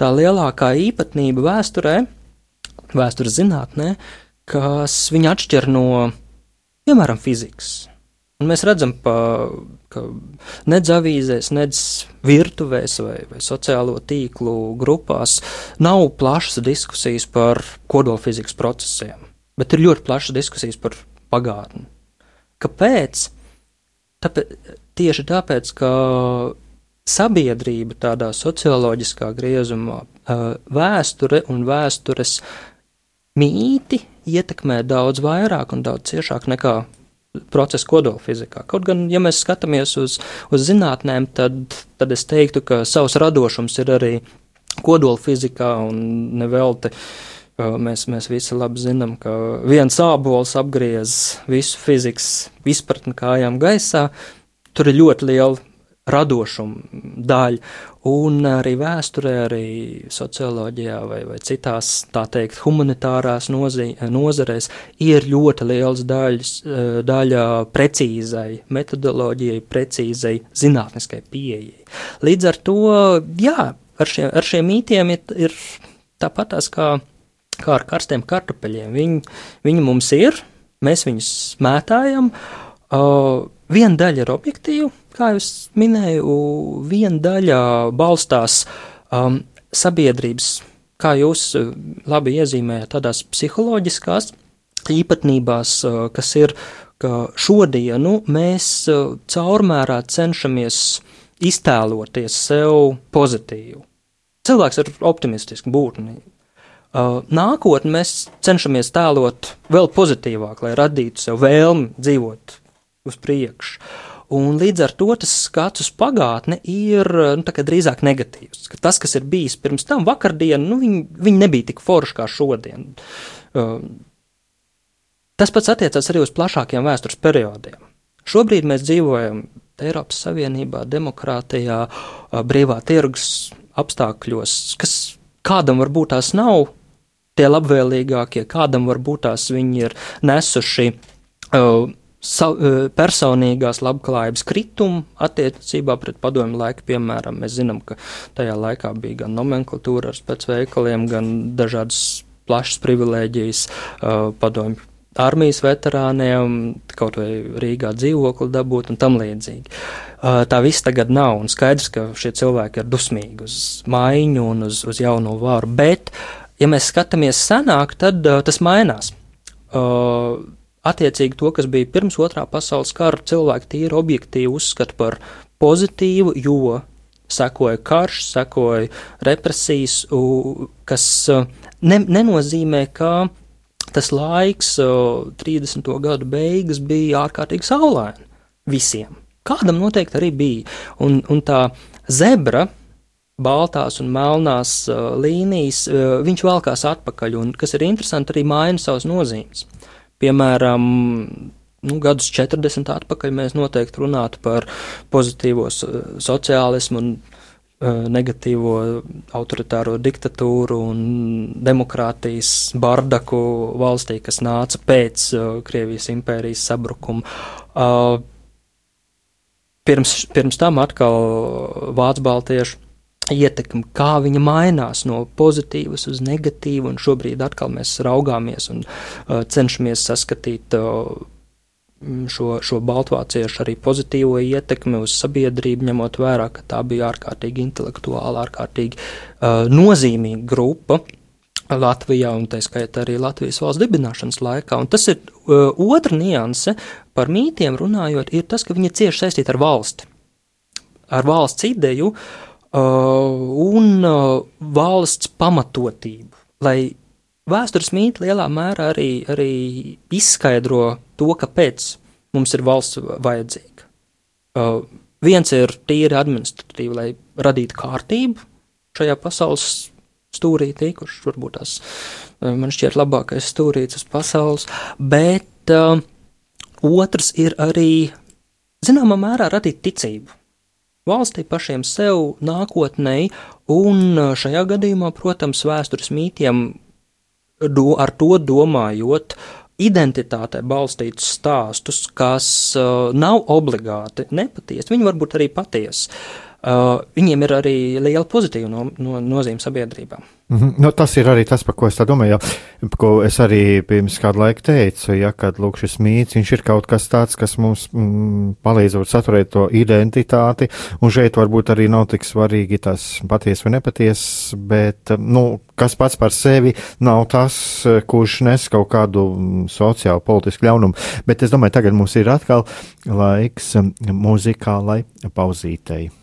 [SPEAKER 2] tā lielākā īpatnība vēsturē, vēstures zinātnē, kas viņu atšķir no, piemēram, fizikas. Un mēs redzam, pa, ka nedz avīzēs, nedz virtuvēs vai, vai sociālo tīklu grupās nav plašas diskusijas par kodolfizikas procesiem, bet ir ļoti plašas diskusijas par pagātni. Kāpēc? Tāpēc, tieši tāpēc, ka sabiedrība tādā socioloģiskā griezumā, vēsture un vēstures mīti ietekmē daudz vairāk un daudz ciešāk nekā procesa kodolfizikā. Kaut gan, ja mēs skatāmies uz, uz zinātnēm, tad, tad es teiktu, ka savs radošums ir arī kodolfizikā un nevelti. Mēs, mēs visi labi zinām, ka viens ābols apgriez visu fizikas izpratni kājām gaisā. Tur ir ļoti liela radošuma daļa. Un arī vēsturē, arī socioloģijā vai, vai citās, tā teikt, humanitārās nozī, nozarēs ir ļoti liels daļas, daļa precīzai metodoloģijai, precīzai zinātniskai pieejai. Līdz ar to, jā, ar šiem, ar šiem mītiem ir, ir tāpatās kā, kā ar karstiem kartupeļiem. Viņi, viņi mums ir, mēs viņus mētājam. Uh, viena daļa ir objektīva, kā jau minēju, viena daļa balstās um, sabiedrības, kā jūs uh, labi iezīmējat, tādās psiholoģiskās īpatnībās, uh, kas ir, ka šodienu mēs uh, caurmērā cenšamies iztēloties sev pozitīvu. Cilvēks ir optimistisks būtne. Nākotnē mēs cenšamies tēlot vēl pozitīvāk, lai radītu sev vēlmi dzīvot uz priekšu. Un līdz ar to tas skats uz pagātni ir nu, drīzāk negatīvs. Ka tas, kas ir bijis pirms tam, vakardien, nu, viņi, viņi nebija tik forši kā šodien. Uh, tas pats attiecas arī uz plašākiem vēstures periodiem. Šobrīd mēs dzīvojam Eiropas Savienībā, demokrātijā, uh, brīvā tirgus apstākļos, kas kādam varbūt tās nav tie labvēlīgākie, kādam varbūt tās viņi ir nesuši uh, sa, e, personīgās labklājības kritumu attiecībā pret padomju laiku. Piemēram, mēs zinām, ka tajā laikā bija gan nomenklatūra ar spēcveikaliem, gan dažādas plašas privilēģijas uh, padomju armijas veterāniem, kaut vai Rīgā dzīvokli dabūt un tam līdzīgi. Uh, tā viss tagad nav, un skaidrs, ka šie cilvēki ir dusmīgi uz maiņu un uz, uz jauno vāru, bet, ja mēs skatāmies senāk, tad tas mainās. Uh, attiecīgi to, kas bija pirms otrā pasaules kara, cilvēki tīri objektīvi uzskata par pozitīvu, jo sekoja karš, sekoja represijas, kas ne, nenozīmē, ka tas laiks, 30. gadu beigas, bija ārkārtīgi saulaini visiem. Kādam noteikti arī bija. Un, un tā zebra, baltās un melnās uh, līnijas, uh, viņš velkās atpakaļ, un, kas ir interesanti, arī maina savas nozīmes. Piemēram, nu, gadus 40 atpakaļ mēs noteikti runātu par pozitīvo sociālismu un uh, negatīvo autoritāro diktatūru un demokrātijas bardaku valstī, kas nāca pēc uh, Krievijas impērijas sabrukuma. Uh, pirms, pirms tam atkal Vācu baltiešu ietekmi, kā viņa mainās no pozitīvas uz negatīvu, un šobrīd atkal mēs raugāmies un uh, cenšamies saskatīt uh, šo, šo baltvāciešu arī pozitīvo ietekmi uz sabiedrību, ņemot vērā, ka tā bija ārkārtīgi intelektuāla, ārkārtīgi uh, nozīmīga grupa. Latvijā, un tā skaitā arī Latvijas valsts dibināšanas laikā. Un tas ir uh, otra nianse par mītiem runājot, ir tas, ka viņi cieši saistīti ar valsti, ar valsts ideju, Uh, un uh, valsts pamatotību, lai vēstures mīti lielā mērā arī, arī izskaidro to, kāpēc mums ir valsts vajadzīga. Uh, viens ir tīri administratīvi, lai radītu kārtību šajā pasaules stūrītī, kurš varbūt tas man šķiet labākais stūrīts uz pasaules, bet uh, otrs ir arī, zināmā mērā, radīt ticību. Valstī pašiem sev, nākotnē, un šajā gadījumā, protams, vēstures mītiem do, ar to domājot, identitātē balstītus stāstus, kas uh, nav obligāti nepatiesi, viņi var būt arī patiesi. Uh, viņiem ir arī liela pozitīva no, no, nozīme sabiedrībā.
[SPEAKER 1] Mm -hmm. nu, tas ir arī tas, par ko es domāju, jā, ko es arī pirms kādu laiku teicu, ja kad lūk šis mīts, ir kaut kas tāds, kas mums mm, palīdzot saturēt to identitāti, un šeit varbūt arī nav tik svarīgi tas paties vai nepaties, bet, nu, kas pats par sevi nav tas, kurš nes kaut kādu mm, sociālu, politisku ļaunumu, bet es domāju, tagad mums ir atkal laiks muzikālai pauzītei.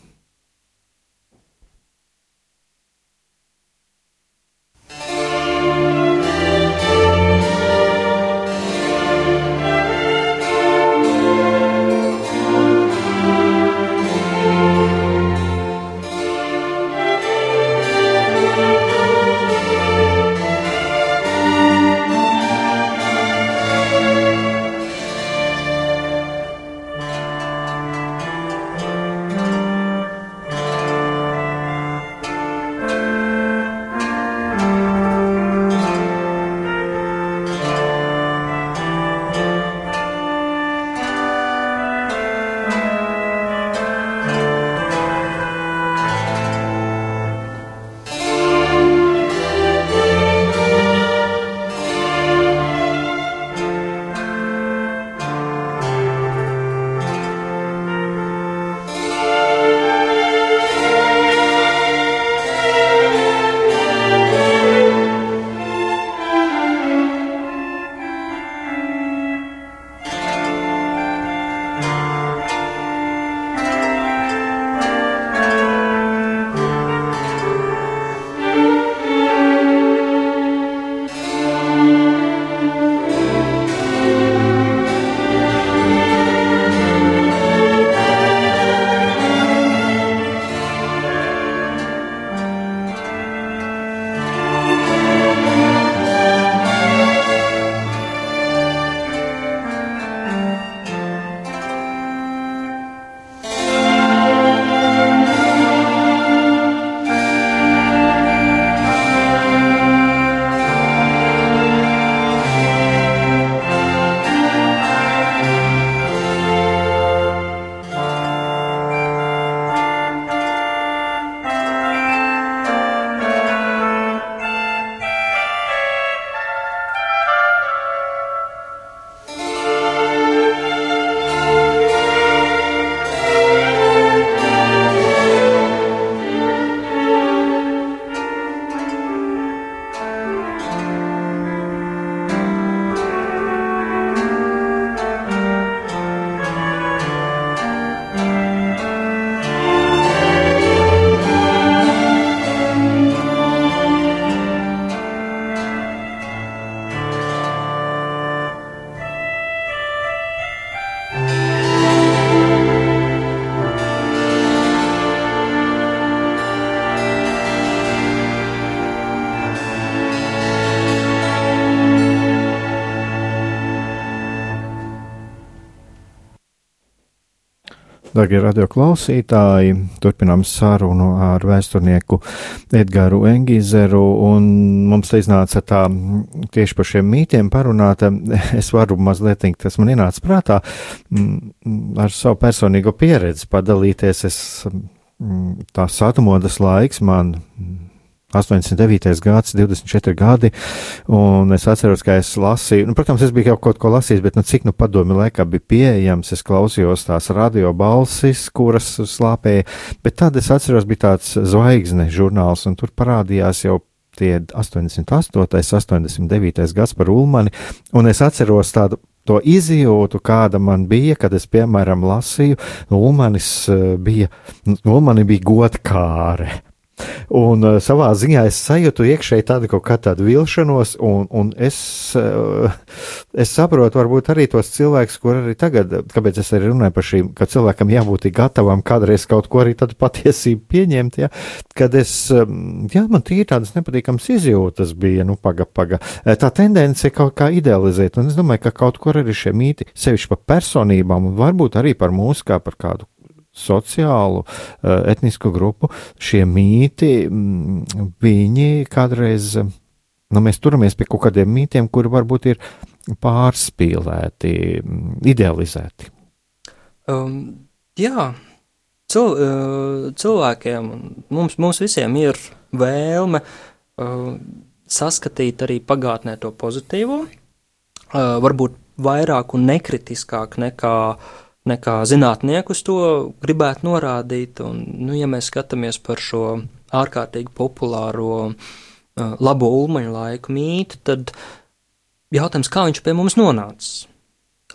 [SPEAKER 1] Darbie radioklausītāji, turpinām sarunu ar vēsturnieku Edgāru Engizeru, un mums te iznāca tā tieši par šiem mītiem parunāt. Es varu mazliet, tas man ienāca prātā, ar savu personīgo pieredzi padalīties. Es, tās atmodas laiks man 89. gads, 24 gadi, un es atceros, ka es lasīju, nu, protams, es biju jau kaut ko lasījis, bet, nu, cik nu padomi laikā bija pieejams, es klausījos tās radio balsis, kuras slāpēja, bet tad es atceros, bija tāds zvaigzne žurnāls, un tur parādījās jau tie 88. 89. gads par Ulmani, un es atceros tādu to izjūtu, kāda man bija, kad es, piemēram, lasīju, Ulmanis eh, bija, Ulmani bija godkāre. Un uh, savā ziņā es sajūtu iekšēji tādu kaut kā tādu vilšanos, un, un es, uh, es saprotu varbūt arī tos cilvēkus, kur arī tagad, kāpēc es arī runāju par šīm, ka cilvēkam jābūt gatavam kādreiz kaut ko arī tādu patiesību pieņemt, ja, kad es, um, jā, man tīri tādas nepatīkamas izjūtas bija, nu, paga, paga. Tā tendence kaut kā idealizēt, un es domāju, ka kaut kur arī šie mīti, sevišķi par personībām, un varbūt arī par mūsu kā par kādu sociālu, eh, etnisku grupu, šie mīti, mm, viņi kādreiz, nu, mēs turamies pie kaut kādiem mītiem, kuri varbūt ir pārspīlēti, mm, idealizēti.
[SPEAKER 2] Um, jā, Cil, uh, cilvēkiem, mums, mums visiem ir vēlme uh, saskatīt arī pagātnē to pozitīvo, uh, varbūt vairāk un nekritiskāk nekā uh, nekā zinātnieki uz to gribētu norādīt. Un, nu, ja mēs skatāmies par šo ārkārtīgi populāro uh, labo ulmaņu laiku mītu, tad jautājums, kā viņš pie mums nonācis?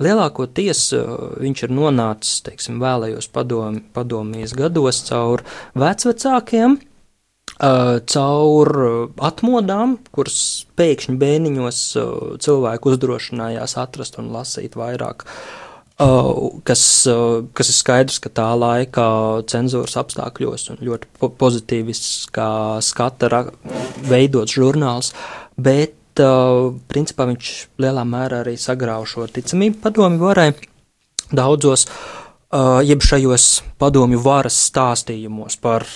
[SPEAKER 2] Lielākoties uh, viņš ir nonācis, teiksim, vēlējos padomi, padomijas gados caur vecvecākiem, uh, caur atmodām, kuras pēkšņi bēniņos cilvēku uzdrošinājās atrast un lasīt vairāk Uh, kas, uh, kas ir skaidrs, ka tā laika cenzūras apstākļos un ļoti po pozitīviskā skata veidots žurnāls, bet uh, principā viņš lielā mērā arī sagrauj šo ticamību padomi varai daudzos, uh, jeb šajos padomju varas stāstījumos par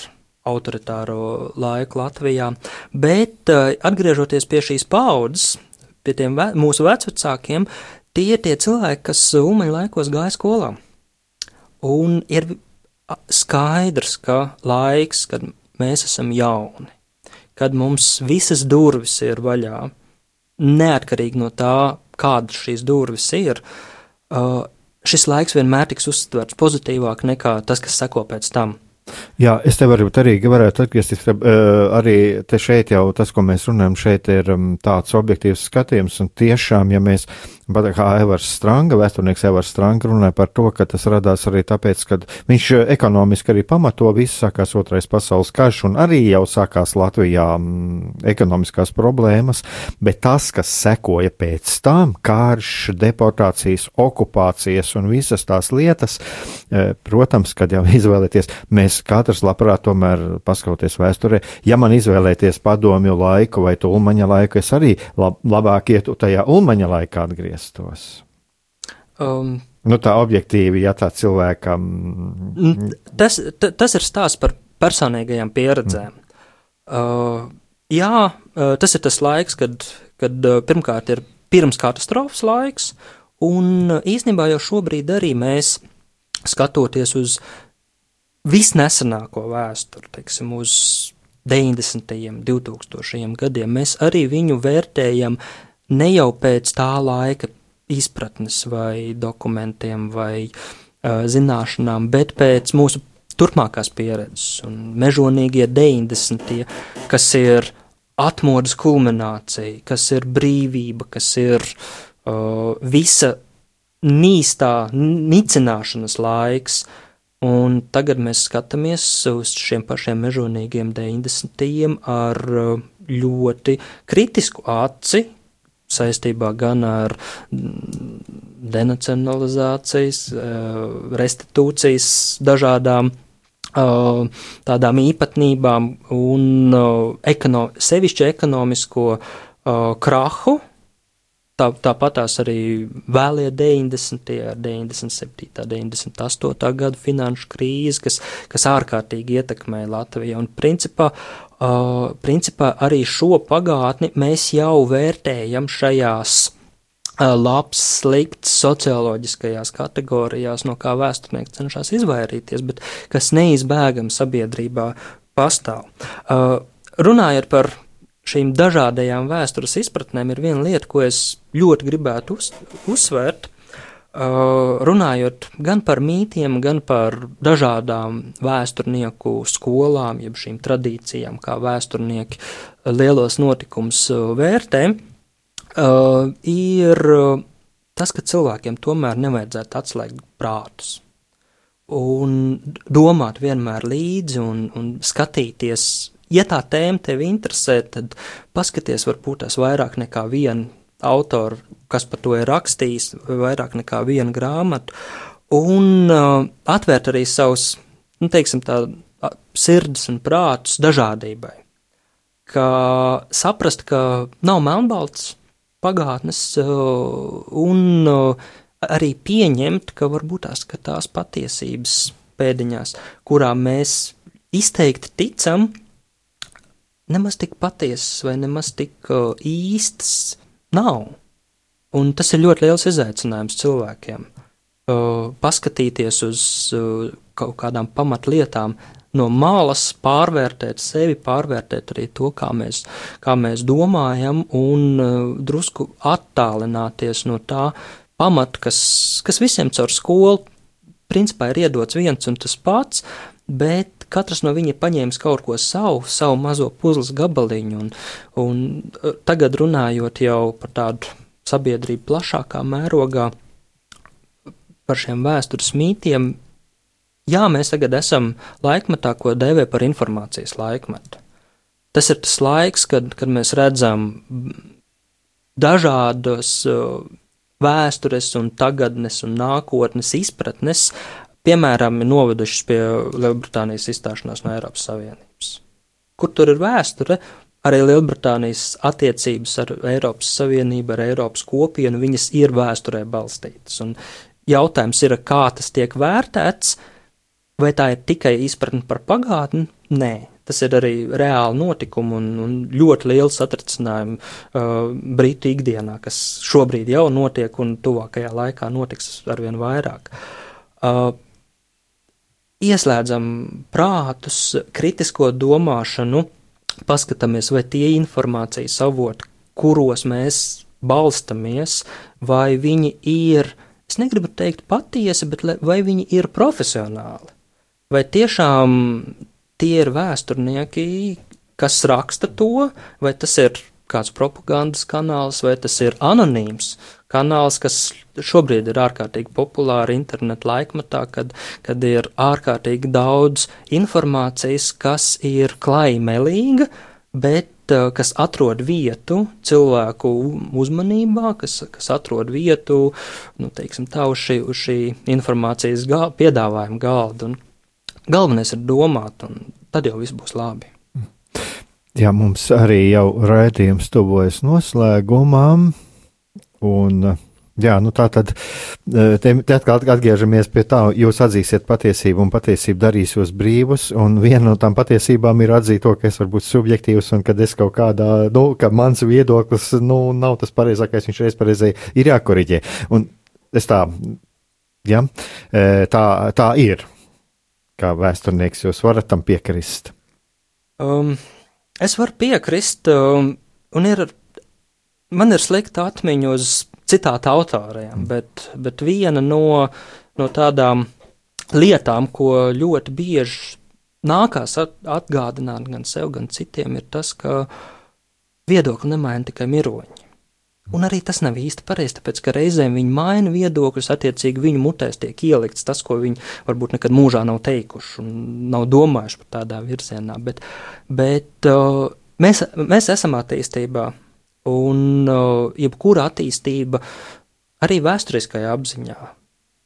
[SPEAKER 2] autoritāro laiku Latvijā, bet uh, atgriežoties pie šīs paudzes, pie tiem ve mūsu vecvecākiem, tie ir tie cilvēki, kas Ulmaņa laikos gāja skolā. Un ir skaidrs, ka laiks, kad mēs esam jauni, kad mums visas durvis ir vaļā, neatkarīgi no tā, kādas šīs durvis ir, šis laiks vienmēr tiks uztverts pozitīvāk nekā tas, kas seko pēc tam.
[SPEAKER 1] Jā, es te varbūt arī varētu atgriezties, uh, arī te šeit jau tas, ko mēs runājam, šeit ir tāds objektīvs skatījums, un tiešām, ja mēs Pat kā Evers Stranga, vēsturnieks Evers Stranga runāja par to, ka tas radās arī tāpēc, ka viņš eh, ekonomiski arī pamato visu, sākās otrais pasaules karš un arī jau sākās Latvijā m, mm, ekonomiskās problēmas, bet tas, kas sekoja pēc tam, karš, deportācijas, okupācijas un visas tās lietas, eh, protams, kad jau [LAUGHS] izvēlēties, mēs katrs labprāt tomēr paskauties vēsturē, ja man izvēlēties padomju laiku vai tulmaņa laiku, es arī lab, labāk ietu tajā ulmaņa laikā atgriezties atgrieztos? Um, nu, tā objektīvi, ja tā cilvēkam.
[SPEAKER 2] Tas, tas ir stāsts par personīgajām pieredzēm. Mm. Uh, jā, uh, tas ir tas laiks, kad, kad uh, pirmkārt ir pirms katastrofas laiks, un uh, īstenībā jau šobrīd arī mēs, skatoties uz visnesenāko vēsturi, teiksim, uz 90. un 2000. gadiem, mēs arī viņu vērtējam ne jau pēc tā laika izpratnes vai dokumentiem vai uh, zināšanām, bet pēc mūsu turpmākās pieredzes un mežonīgie 90. kas ir atmodas kulminācija, kas ir brīvība, kas ir uh, visa nīstā nicināšanas laiks, un tagad mēs skatāmies uz šiem pašiem mežonīgiem 90. ar ļoti kritisku aci, saistībā gan ar denacionalizācijas, eh, restitūcijas dažādām eh, tādām īpatnībām un eh, ekono, sevišķi ekonomisko krahu, Tā, tāpatās arī vēlie 90. ar 97. 98. gadu finanšu krīzi, kas, kas ārkārtīgi ietekmēja Latviju. Un principā Uh, principā arī šo pagātni mēs jau vērtējam šajās uh, labs, slikts socioloģiskajās kategorijās, no kā vēsturnieks cenšas izvairīties, bet kas neizbēgami sabiedrībā pastāv. Uh, runājot par šīm dažādajām vēstures izpratnēm, ir viena lieta, ko es ļoti gribētu uz, uzsvērt. Runājot gan par mītiem, gan par dažādām vēsturnieku skolām, jeb šīm tradīcijām, kā vēsturnieki lielos notikumus vērtē, ir tas, ka cilvēkiem tomēr nevajadzētu atslēgt prātus un domāt vienmēr līdzi un, un skatīties. Ja tā tēma tevi interesē, tad paskaties, varbūt tās vairāk nekā vienu autoru, kas par to ir rakstījis, vairāk nekā vienu grāmatu, un uh, atvērt arī savus, nu, teiksim, tā sirdis un prātus dažādībai. Ka saprast, ka nav melnbalts pagātnes, uh, un uh, arī pieņemt, ka varbūt tās, ka tās patiesības pēdiņās, kurām mēs izteikti ticam, nemaz tik patiesas vai nemaz tik uh, īstas nav. Un tas ir ļoti liels izaicinājums cilvēkiem. Uh, paskatīties uz uh, kaut kādām pamatlietām, no malas pārvērtēt sevi, pārvērtēt arī to, kā mēs, kā mēs domājam, un uh, drusku attālināties no tā pamata, kas, kas visiem caur skolu principā ir iedots viens un tas pats, bet katrs no viņa paņēmis kaut ko savu, savu mazo puzles gabaliņu, un, un uh, tagad runājot jau par tādu sabiedrību plašākā mērogā, par šiem vēstures mītiem, jā, mēs tagad esam laikmetā, ko dēvē par informācijas laikmetu. Tas ir tas laiks, kad, kad mēs redzam dažādas uh, vēstures un tagadnes un nākotnes izpratnes piemēram, novedušas pie Lielbritānijas izstāšanās no Eiropas Savienības. Kur tur ir vēsture? Arī Lielbritānijas attiecības ar Eiropas Savienību, ar Eiropas kopienu, viņas ir vēsturē balstītas. Un jautājums ir, kā tas tiek vērtēts, vai tā ir tikai izpratne par pagātni? Nē, tas ir arī reāli notikumi un, un ļoti liels satricinājumi uh, Britu ikdienā, kas šobrīd jau notiek un tuvākajā laikā notiks arvien vairāk. Uh, ieslēdzam prātus, kritisko domāšanu, paskatāmies, vai tie informācijas avoti, kuros mēs balstamies, vai viņi ir, es negribu teikt patiesi, bet vai viņi ir profesionāli. Vai tiešām tie ir vēsturnieki, kas raksta to, vai tas ir kāds propagandas kanāls, vai tas ir anonīms kanāls, kas šobrīd ir ārkārtīgi populāri internetu laikmatā, kad, kad ir ārkārtīgi daudz informācijas, kas ir klaimelīga, bet uh, kas atrod vietu cilvēku uzmanībā, kas, kas atrod vietu, nu, teiksim tā, uz šī, uz šī informācijas gal, piedāvājuma galda. Un galvenais ir domāt, un tad jau viss būs labi.
[SPEAKER 1] Jā, mums arī jau raidījums tuvojas noslēgumam. Un, jā, nu tā tad te, te atkal atgriežamies pie tā, jūs atzīsiet patiesību un patiesība darīs jūs brīvus, un viena no tām patiesībām ir atzīt to, ka es varu būt subjektīvs un kad es kaut kādā, nu, ka mans viedoklis, nu, nav tas pareizākais, viņš reiz pareizai ir jākoriģē. Un es tā, jā, tā, tā ir. Kā vēsturnieks jūs varat tam piekrist?
[SPEAKER 2] Um, Es varu piekrist, um, un ir, man ir slikta atmiņa uz citāta autoriem, mm. bet, bet viena no, no tādām lietām, ko ļoti bieži nākās atgādināt gan sev, gan citiem, ir tas, ka viedokli nemaina tikai miroņi. Un arī tas nav īsti pareizi, tāpēc ka reizēm viņi maina viedokļus, attiecīgi viņu mutēs tiek ielikts tas, ko viņi varbūt nekad mūžā nav teikuši un nav domājuši par tādā virzienā. Bet, bet uh, mēs, mēs esam attīstībā, un uh, jebkura attīstība arī vēsturiskajā apziņā.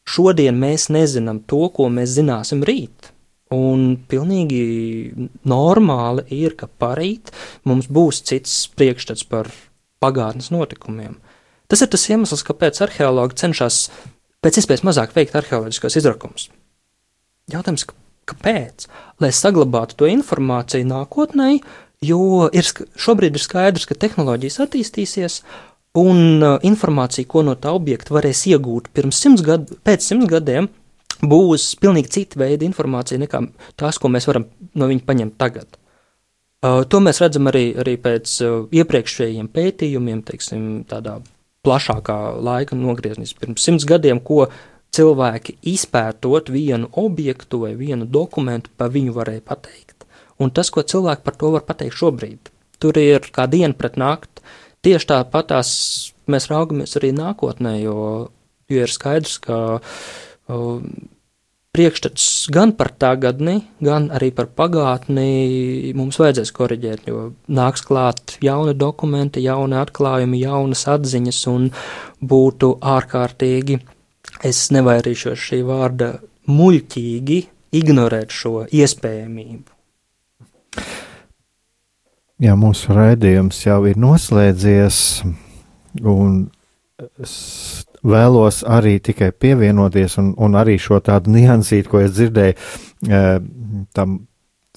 [SPEAKER 2] Šodien mēs nezinām to, ko mēs zināsim rīt. Un pilnīgi normāli ir, ka parīt mums būs cits priekšstats par pagātnes notikumiem. Tas ir tas iemesls, kāpēc arheologi cenšas pēc iespējas mazāk veikt arheoloģiskos izrakumus. Jautājums, kāpēc? Lai saglabātu to informāciju nākotnē, jo ir, šobrīd ir skaidrs, ka tehnoloģijas attīstīsies, un uh, informācija, ko no tā objekta varēs iegūt pirms simts gadu, pēc simts gadiem, būs pilnīgi cita veida informācija nekā tās, ko mēs varam no viņa paņemt tagad. Uh, to mēs redzam arī, arī pēc uh, iepriekšējiem pētījumiem, teiksim, tādā plašākā laika nogriezienā, pirms simts gadiem, ko cilvēki izpētot vienu objektu vai vienu dokumentu, pa viņu varēja pateikt. Un tas, ko cilvēki par to var pateikt šobrīd, tur ir kā diena pret nakti. Tieši tāpatās mēs raugamies arī nākotnē, jo, jo ir skaidrs, ka uh, priekšstats gan par tagadni, gan arī par pagātni mums vajadzēs koriģēt, jo nāks klāt jauni dokumenti, jauni atklājumi, jaunas atziņas un būtu ārkārtīgi, es nevairīšos šī vārda muļķīgi ignorēt šo iespējamību.
[SPEAKER 1] Jā, mūsu raidījums jau ir noslēdzies, un es vēlos arī tikai pievienoties, un, un arī šo tādu niansītu, ko es dzirdēju, eh, tam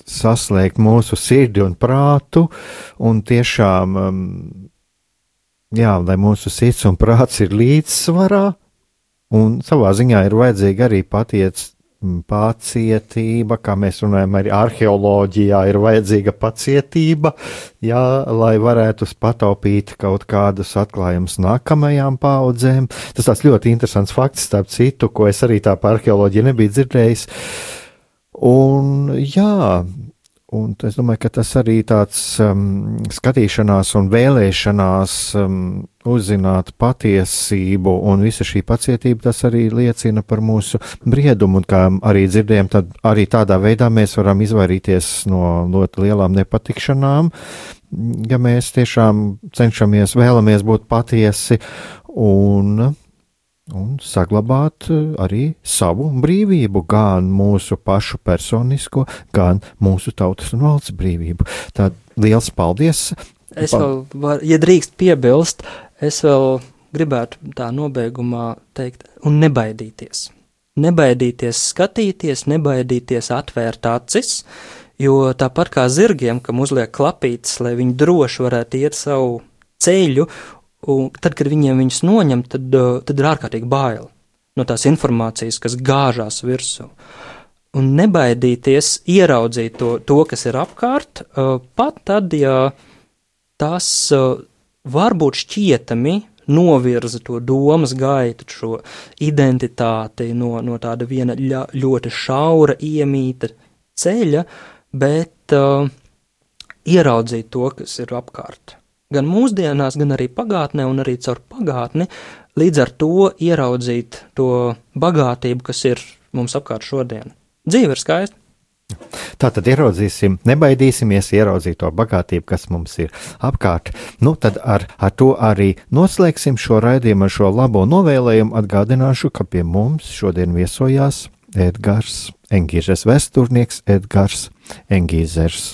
[SPEAKER 1] saslēgt mūsu sirdi un prātu, un tiešām, um, jā, lai mūsu sirds un prāts ir līdzsvarā, un savā ziņā ir vajadzīga arī patiec pacietība, kā mēs runājam, arī arheoloģijā ir vajadzīga pacietība, jā, lai varētu pataupīt kaut kādus atklājumus nākamajām paudzēm. Tas tāds ļoti interesants fakts, starp citu, ko es arī tā par arheoloģiju nebiju dzirdējis. Un jā, Un es domāju, ka tas arī tāds um, skatīšanās un vēlēšanās um, uzzināt patiesību un visa šī pacietība, tas arī liecina par mūsu briedumu. Un kā arī dzirdējām, tad arī tādā veidā mēs varam izvairīties no ļoti lielām nepatikšanām, ja mēs tiešām cenšamies, vēlamies būt patiesi un un saglabāt eh, arī savu brīvību, gan mūsu pašu personisko, gan mūsu tautas un valsts brīvību. Tad liels paldies!
[SPEAKER 2] Es vēl, var, ja drīkst piebilst, es vēl gribētu tā nobeigumā teikt, un nebaidīties. Nebaidīties skatīties, nebaidīties atvērt acis, jo tāpat kā zirgiem, kam uzliek klapītes, lai viņi droši varētu iet savu ceļu Un tad, kad viņiem viņus noņem, tad, uh, tad ir ārkārtīgi bail no tās informācijas, kas gāžās virsū. Un nebaidīties ieraudzīt to, to kas ir apkārt, uh, pat tad, ja tas uh, varbūt šķietami novirza to domas gaitu, šo identitāti no, no tāda viena ļoti šaura, iemīta ceļa, bet uh, ieraudzīt to, kas ir apkārt gan mūsdienās, gan arī pagātnē, un arī caur pagātni, līdz ar to ieraudzīt to bagātību, kas ir mums apkārt šodien. Dzīve ir skaista.
[SPEAKER 1] Tā tad ieraudzīsim, nebaidīsimies ieraudzīt to bagātību, kas mums ir apkārt. Nu, tad ar, ar to arī noslēgsim šo raidījumu, ar šo labo novēlējumu. Atgādināšu, ka pie mums šodien viesojās Edgars Engīzes vēsturnieks Edgars Engīzers.